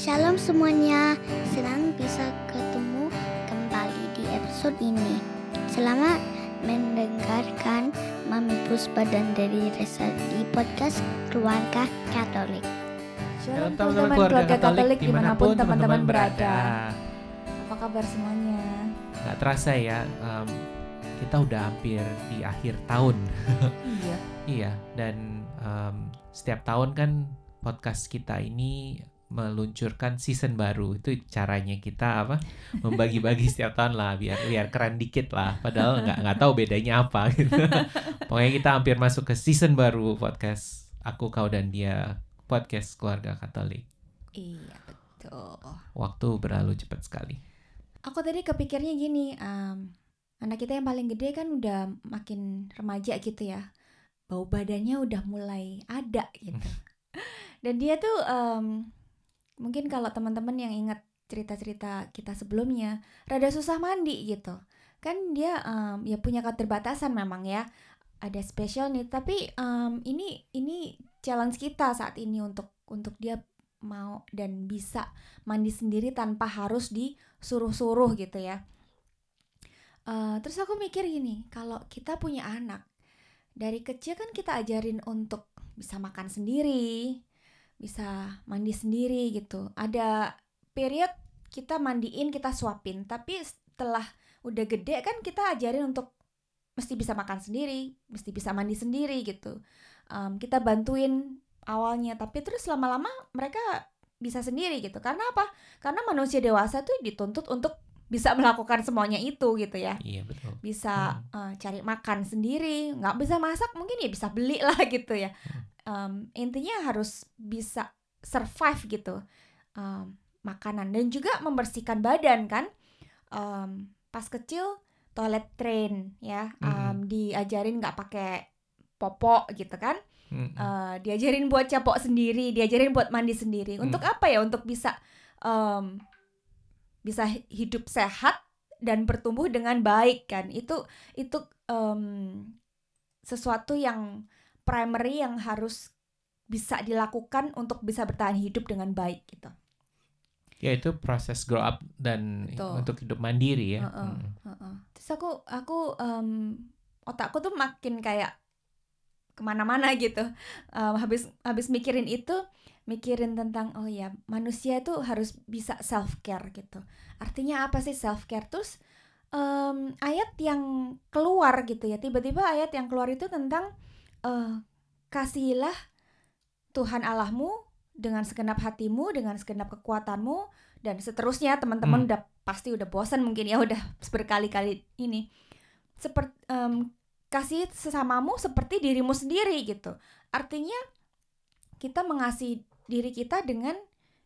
Shalom semuanya, senang bisa ketemu kembali di episode ini. Selamat mendengarkan Mami Puspa dan dari Resa di podcast Keluarga Katolik. Shalom teman-teman keluarga Katolik di mana pun teman-teman berada. Apa kabar semuanya? Gak terasa ya, em, kita udah hampir di akhir tahun. Iya. iya, dan em, setiap tahun kan podcast kita ini meluncurkan season baru. Itu caranya kita apa? Membagi-bagi setiap tahun lah, biar biar keren dikit lah. Padahal nggak nggak tahu bedanya apa. Gitu. Pokoknya kita hampir masuk ke season baru podcast Aku Kau dan Dia podcast keluarga Katolik. Iya betul. Waktu berlalu cepat sekali. Aku tadi kepikirnya gini, em, anak kita yang paling gede kan udah makin remaja gitu ya, bau badannya udah mulai ada gitu. Dan dia tuh em, mungkin kalau teman-teman yang ingat cerita-cerita kita sebelumnya, rada susah mandi gitu. Kan dia em, ya punya keterbatasan memang ya, ada special nih. Tapi em, ini ini challenge kita saat ini untuk untuk dia mau dan bisa mandi sendiri tanpa harus disuruh-suruh gitu ya. Eh, terus aku mikir gini, kalau kita punya anak dari kecil kan kita ajarin untuk bisa makan sendiri, bisa mandi sendiri gitu. Ada period kita mandiin, kita suapin, tapi setelah udah gede kan kita ajarin untuk mesti bisa makan sendiri, mesti bisa mandi sendiri gitu. Em, kita bantuin awalnya, tapi terus lama-lama mereka bisa sendiri gitu. Karena apa? Karena manusia dewasa tuh dituntut untuk bisa melakukan semuanya itu gitu ya Iya betul. bisa eh, cari makan sendiri nggak bisa masak mungkin ya bisa beli lah gitu ya Em, intinya harus bisa survive gitu em, makanan dan juga membersihkan badan kan Em, pas kecil toilet train ya Em, diajarin nggak pakai popok gitu kan Mm-mm. Eh, diajarin buat capok sendiri, diajarin buat mandi sendiri. Hmm. Untuk apa ya? Untuk bisa em, bisa hi- hidup sehat dan bertumbuh dengan baik kan. Itu itu em, sesuatu yang primary yang harus bisa dilakukan untuk bisa bertahan hidup dengan baik gitu. Ya itu proses grow up dan Betul. untuk hidup mandiri ya. Heeh. Mm. Heeh. Terus aku aku em, otakku tuh makin kayak ke mana-mana gitu. Em, habis habis mikirin itu, mikirin tentang oh ya manusia tuh harus bisa self care gitu. Artinya apa sih self care? Terus em, ayat yang keluar gitu ya. Tiba-tiba ayat yang keluar itu tentang eh, kasihilah Tuhan Allahmu dengan segenap hatimu, dengan segenap kekuatanmu dan seterusnya. Teman-teman Hmm. udah pasti udah bosan mungkin ya udah berkali-kali ini. Seperti kasih sesamamu seperti dirimu sendiri gitu. Artinya kita mengasihi diri kita dengan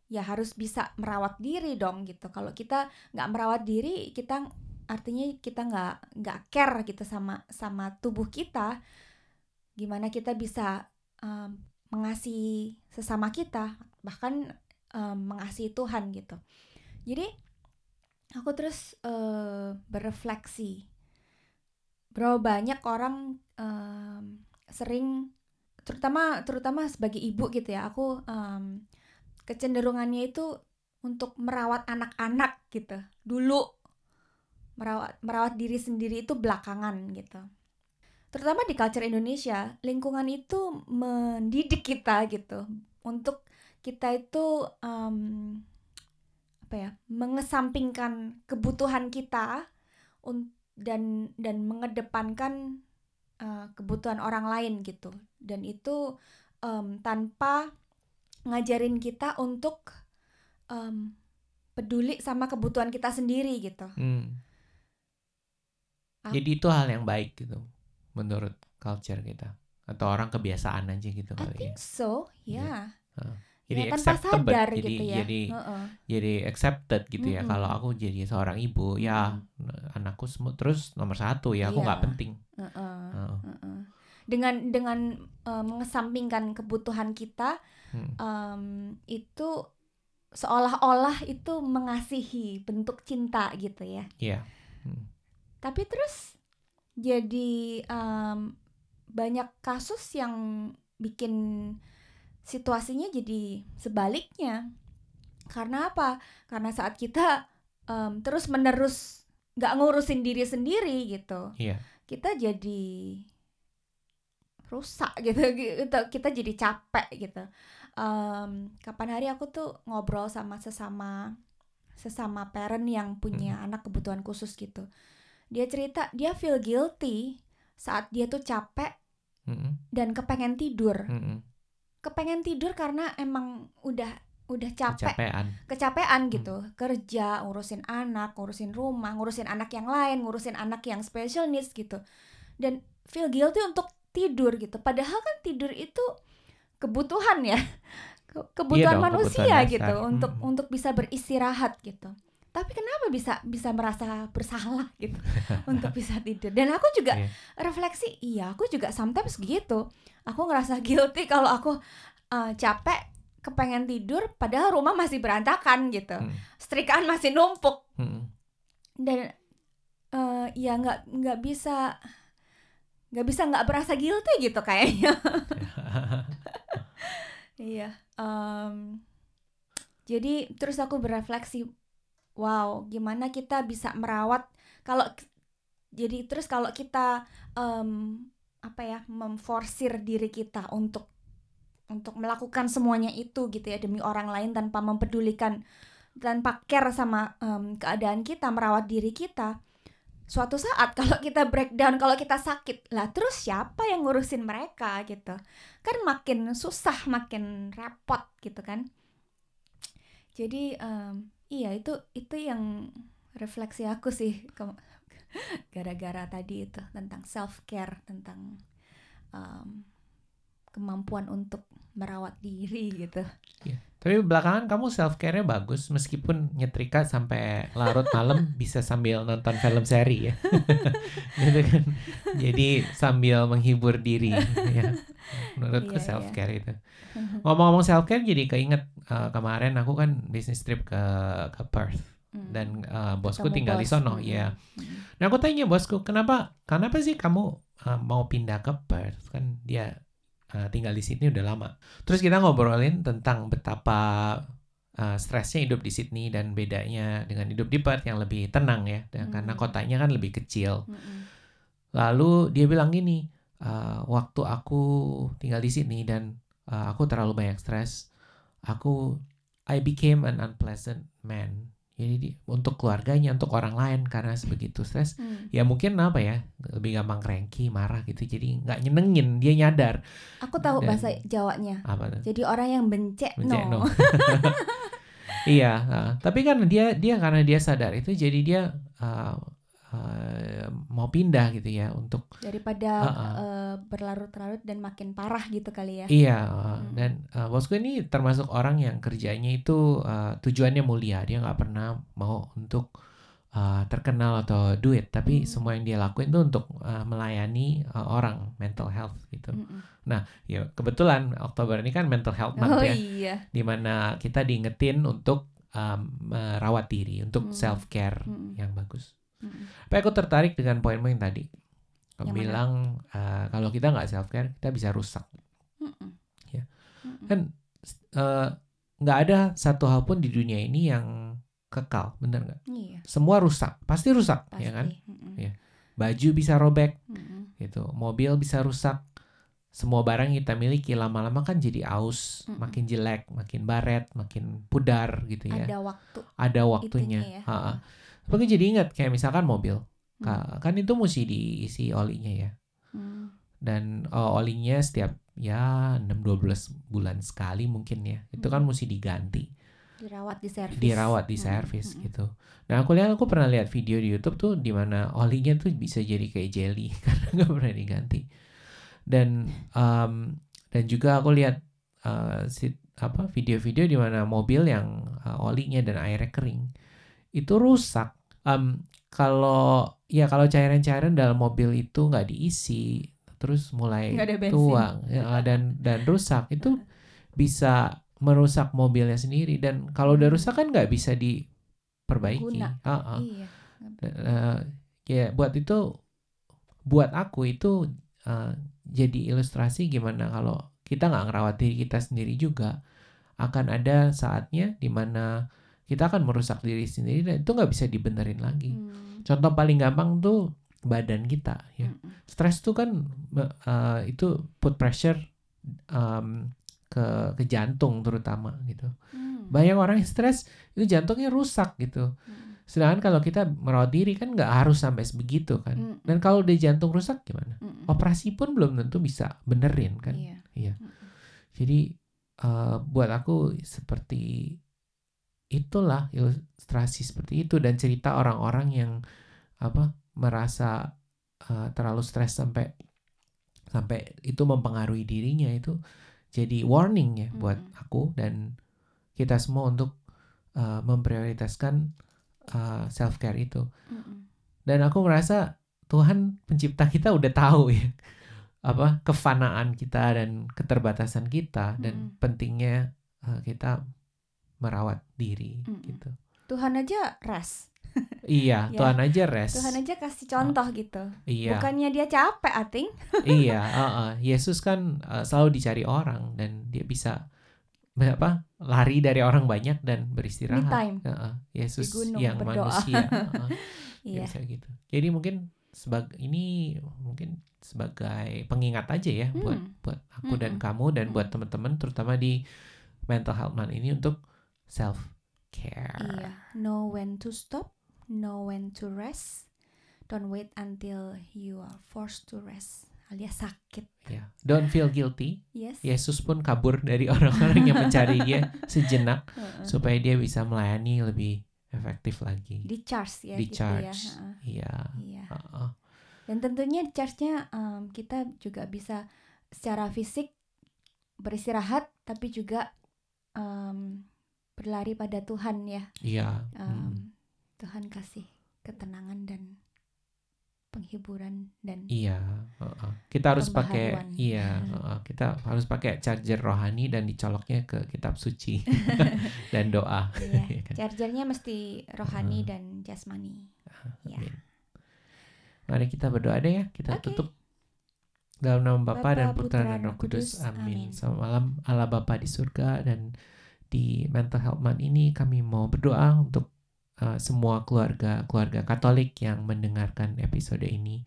ya harus bisa merawat diri dong gitu. Kalau kita nggak merawat diri kita artinya kita nggak nggak care gitu sama sama tubuh kita gimana kita bisa em, mengasihi sesama kita bahkan em, mengasihi Tuhan gitu. Jadi aku terus eh, berefleksi. Berapa banyak orang em, sering terutama terutama sebagai ibu gitu ya aku em, kecenderungannya itu untuk merawat anak-anak gitu. Dulu merawat merawat diri sendiri itu belakangan gitu terutama di culture Indonesia lingkungan itu mendidik kita gitu untuk kita itu em, apa ya mengesampingkan kebutuhan kita dan dan mengedepankan eh, kebutuhan orang lain gitu dan itu em, tanpa ngajarin kita untuk em, peduli sama kebutuhan kita sendiri gitu Hmm. Ah. Jadi itu hal yang baik gitu menurut culture kita atau orang kebiasaan aja gitu I kali ya. think so ya Jadi ya tanpa acceptable, sadar jadi gitu ya jadi Heeh. jadi accepted gitu ya. Mm-mm. Kalau aku jadi seorang ibu, ya anakku semua terus nomor satu ya aku Iya. nggak penting. Heeh. Heeh. Heeh. dengan dengan eh, mengesampingkan kebutuhan kita Hmm. em, itu seolah-olah itu mengasihi bentuk cinta gitu ya Iya. tapi terus jadi em, banyak kasus yang bikin situasinya jadi sebaliknya Karena apa? Karena saat kita em, terus menerus nggak ngurusin diri sendiri gitu, Iya. kita jadi rusak gitu, gitu. Kita jadi capek gitu. Em, kapan hari aku tuh ngobrol sama sesama sesama parent yang punya anak kebutuhan khusus gitu. Dia cerita dia feel guilty saat dia tuh capek Mm-mm. dan kepengen tidur. Mm-mm. Kepengen tidur karena emang udah udah capek Kecapean. kecapean gitu kerja ngurusin anak ngurusin rumah ngurusin anak yang lain ngurusin anak yang special needs gitu dan feel guilty untuk tidur gitu padahal kan tidur itu kebutuhan ya Ke- kebutuhan dong, manusia kebutuhan gitu dasar. untuk untuk bisa beristirahat gitu tapi kenapa bisa bisa merasa bersalah gitu untuk bisa tidur dan aku juga Iya. refleksi iya aku juga sometimes gitu aku ngerasa guilty kalau aku uh, capek kepengen tidur padahal rumah masih berantakan gitu Mm. setrikaan masih numpuk Mm-mm. dan eh, ya nggak nggak bisa nggak bisa nggak berasa guilty gitu kayaknya iya em, jadi terus aku berefleksi wow gimana kita bisa merawat kalau jadi terus kalau kita em, apa ya memforsir diri kita untuk untuk melakukan semuanya itu gitu ya demi orang lain tanpa mempedulikan tanpa care sama em, keadaan kita merawat diri kita suatu saat kalau kita breakdown kalau kita sakit lah terus siapa yang ngurusin mereka gitu? Kan makin susah makin repot gitu kan? Jadi em, iya itu itu yang refleksi aku sih gara-gara tadi itu tentang self care tentang em, kemampuan untuk merawat diri gitu Tapi belakangan kamu self care-nya bagus meskipun nyetrika sampai larut malam bisa sambil nonton film seri ya. gitu kan. Jadi sambil menghibur diri ya. Menurutku Iya, self care itu. Ngomong-ngomong self care jadi keinget eh, kemarin aku kan bisnis trip ke ke Perth Hmm. dan eh, bosku Ketemu tinggal di bos. sono Hmm. ya. Hmm. Nah aku tanya bosku kenapa kenapa sih kamu uh, mau pindah ke Perth kan dia uh, tinggal di Sydney udah lama. Terus kita ngobrolin tentang betapa uh, stresnya hidup di Sydney dan bedanya dengan hidup di Perth yang lebih tenang ya dan karena Hmm. kotanya kan lebih kecil. Mm-mm. Lalu dia bilang gini, uh, waktu aku tinggal di Sydney dan uh, aku terlalu banyak stres, aku I became an unpleasant man. Jadi di- untuk keluarganya, untuk orang lain karena sebegitu stres Hmm. ya mungkin apa ya lebih gampang cranky marah gitu jadi nggak nyenengin dia nyadar Aku tahu Dan- bahasa Jawanya. apa tuh Jadi orang yang bencek Bencek no. no. iya uh, tapi kan dia dia karena dia sadar itu jadi dia uh, uh, mau pindah gitu ya untuk Daripada Uh-uh. eh, berlarut-larut dan makin parah gitu kali ya. iya uh, Hmm. dan uh, bosku ini termasuk orang yang kerjanya itu uh, tujuannya mulia dia nggak pernah mau untuk uh, terkenal atau duit tapi Hmm. semua yang dia lakuin itu untuk uh, melayani uh, orang mental health gitu Mm-mm. Ya, kebetulan Oktober ini kan mental health Oh month ya, iya. di mana kita diingetin untuk um, merawat diri, untuk Hmm. self care Mm-mm. yang bagus. Mm-mm. Tapi aku tertarik dengan poinmu yang tadi. Kamu Yang bilang uh, kalau kita nggak self care, kita bisa rusak. Mm-mm. Ya. Mm-mm. Kan uh, nggak ada satu hal pun di dunia ini yang kekal, bener nggak? Iya. Semua rusak, pasti rusak, Pasti. ya kan? Mm-mm. Iya. Baju bisa robek, Mm-mm. gitu, mobil bisa rusak. Semua barang yang kita miliki lama-lama kan jadi aus, Mm-mm. makin jelek, makin baret, makin pudar gitu ya. Ada waktu. Ada waktunya. itunya ya. Ha-ha. Tapi aku jadi ingat kayak misalkan mobil, Hmm. Ka- kan itu mesti diisi olinya ya. Mm. Dan uh, olinya setiap ya 6-12 bulan sekali mungkin ya. Itu kan Hmm. mesti diganti, Dirawat di servis. dirawat, di Mm-mm. servis Mm-mm. gitu. Nah aku lihat aku pernah lihat video di YouTube tuh di mana olinya tuh bisa jadi kayak jelly karena nggak pernah diganti. Dan um, dan juga aku lihat uh, si- apa video-video di mana mobil yang uh, olinya dan airnya kering itu rusak. Um, kalau ya kalau cairan-cairan dalam mobil itu nggak diisi terus mulai Nggak ada bensin. tua ya, dan dan rusak itu bisa merusak mobilnya sendiri dan kalau udah rusak kan nggak bisa diperbaiki. Guna. Ah, ah. Iya. Eh, ya buat itu buat aku itu eh, jadi ilustrasi gimana kalau kita nggak ngerawat diri kita sendiri juga akan ada saatnya di mana kita akan merusak diri sendiri dan itu nggak bisa dibenerin lagi. Hmm. Contoh paling gampang tuh badan kita ya. Mm-mm. Stres tuh kan uh, itu put pressure um, ke ke jantung terutama gitu. Hmm. Banyak orang yang stres itu jantungnya rusak gitu. Hmm. Sedangkan kalau kita merawat diri kan nggak harus sampai sebegitu kan. Mm-mm. Dan kalau di jantung rusak gimana? Mm-mm. Operasi pun belum tentu bisa benerin kan. Iya. Iya. Mm-mm. Jadi uh, buat aku seperti itulah ilustrasi seperti itu dan cerita orang-orang yang apa merasa uh, terlalu stres sampai sampai itu mempengaruhi dirinya itu jadi warning ya buat Mm-mm. aku dan kita semua untuk uh, memprioritaskan uh, self care itu Mm-mm. dan aku merasa Tuhan pencipta kita udah tahu ya apa kefanaan kita dan keterbatasan kita dan Mm-mm. pentingnya uh, kita merawat diri Mm-mm. gitu. Tuhan aja rest. Iya, Ya. Tuhan aja rest. Tuhan aja kasih contoh gitu. Iya, Bukannya dia capek, Ating. iya. uh-uh. Yesus kan uh, selalu dicari orang dan dia bisa apa lari dari orang banyak dan Me beristirahat. time. Uh-uh. Yesus Di gunung yang berdoa. manusia. uh-uh. Dia Iya. bisa gitu. Jadi mungkin sebagai ini mungkin sebagai pengingat aja ya buat Hmm. buat aku dan Mm-mm. kamu dan Mm. buat teman-teman terutama di mental health month ini untuk self care. Iya. Know when to stop, know when to rest. Don't wait until you are forced to rest. Alias sakit. Ya. Don't feel guilty. Yes. Yesus pun kabur dari orang-orang yang mencari dia sejenak Heeh. supaya dia bisa melayani lebih efektif lagi. Di charge ya Di gitu charge. ya. Heeh. Iya. Iya. Dan tentunya charge-nya em, kita juga bisa secara fisik beristirahat tapi juga em, berlari pada Tuhan ya. Iya. Em, Mm. Tuhan kasih ketenangan dan penghiburan dan Iya, heeh. kita harus pakai iya, heeh. kita harus pakai charger rohani dan dicoloknya ke kitab suci dan doa. Iya, Iya kan? chargernya mesti rohani Heeh. dan jasmani. Ya. Mari kita berdoa deh ya. Kita Oke. tutup dalam nama Bapa dan Putra dan Roh Roh Kudus. Kudus. Amin. Amin. Selamat malam Allah Bapa di surga dan di Mental Health Month ini kami mau berdoa untuk uh, semua keluarga keluarga Katolik yang mendengarkan episode ini.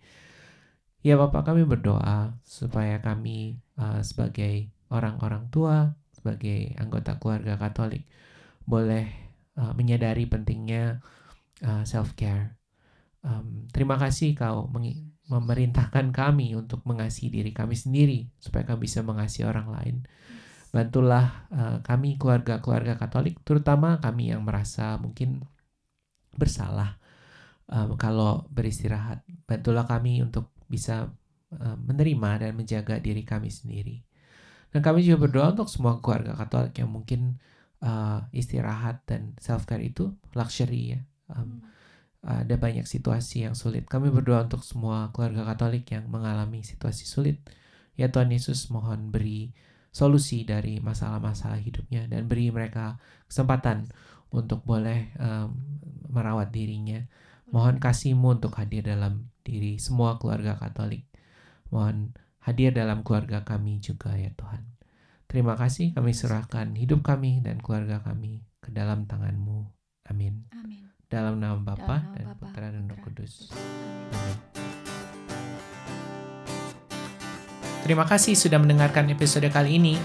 Ya Bapak kami berdoa supaya kami uh, sebagai orang-orang tua, sebagai anggota keluarga Katolik boleh uh, menyadari pentingnya uh, self care. Um, terima kasih kau memerintahkan kami untuk mengasihi diri kami sendiri supaya kami bisa mengasihi orang lain. Bantulah uh, kami keluarga-keluarga Katolik, terutama kami yang merasa mungkin bersalah um, kalau beristirahat. Bantulah kami untuk bisa uh, menerima dan menjaga diri kami sendiri. Dan kami juga berdoa untuk semua keluarga Katolik yang mungkin uh, istirahat dan self care itu luxury ya. Um, ada banyak situasi yang sulit. Kami berdoa untuk semua keluarga Katolik yang mengalami situasi sulit. Ya Tuhan Yesus mohon beri solusi dari masalah-masalah hidupnya dan beri mereka kesempatan untuk boleh um, merawat dirinya. Mohon kasih-Mu untuk hadir dalam diri semua keluarga Katolik. Mohon hadir dalam keluarga kami juga ya Tuhan. Terima kasih kami serahkan hidup kami dan keluarga kami ke dalam tangan-Mu. Amin. Amin. Dalam nama Bapa dan Putra dan Roh Kudus. Amin. Terima kasih sudah mendengarkan episode kali ini.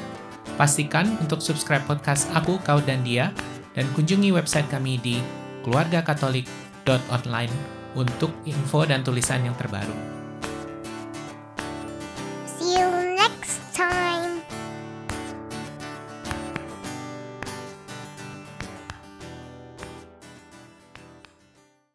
Pastikan untuk subscribe podcast Aku, Kau, dan Dia dan kunjungi website kami di keluargakatolik.online untuk info dan tulisan yang terbaru.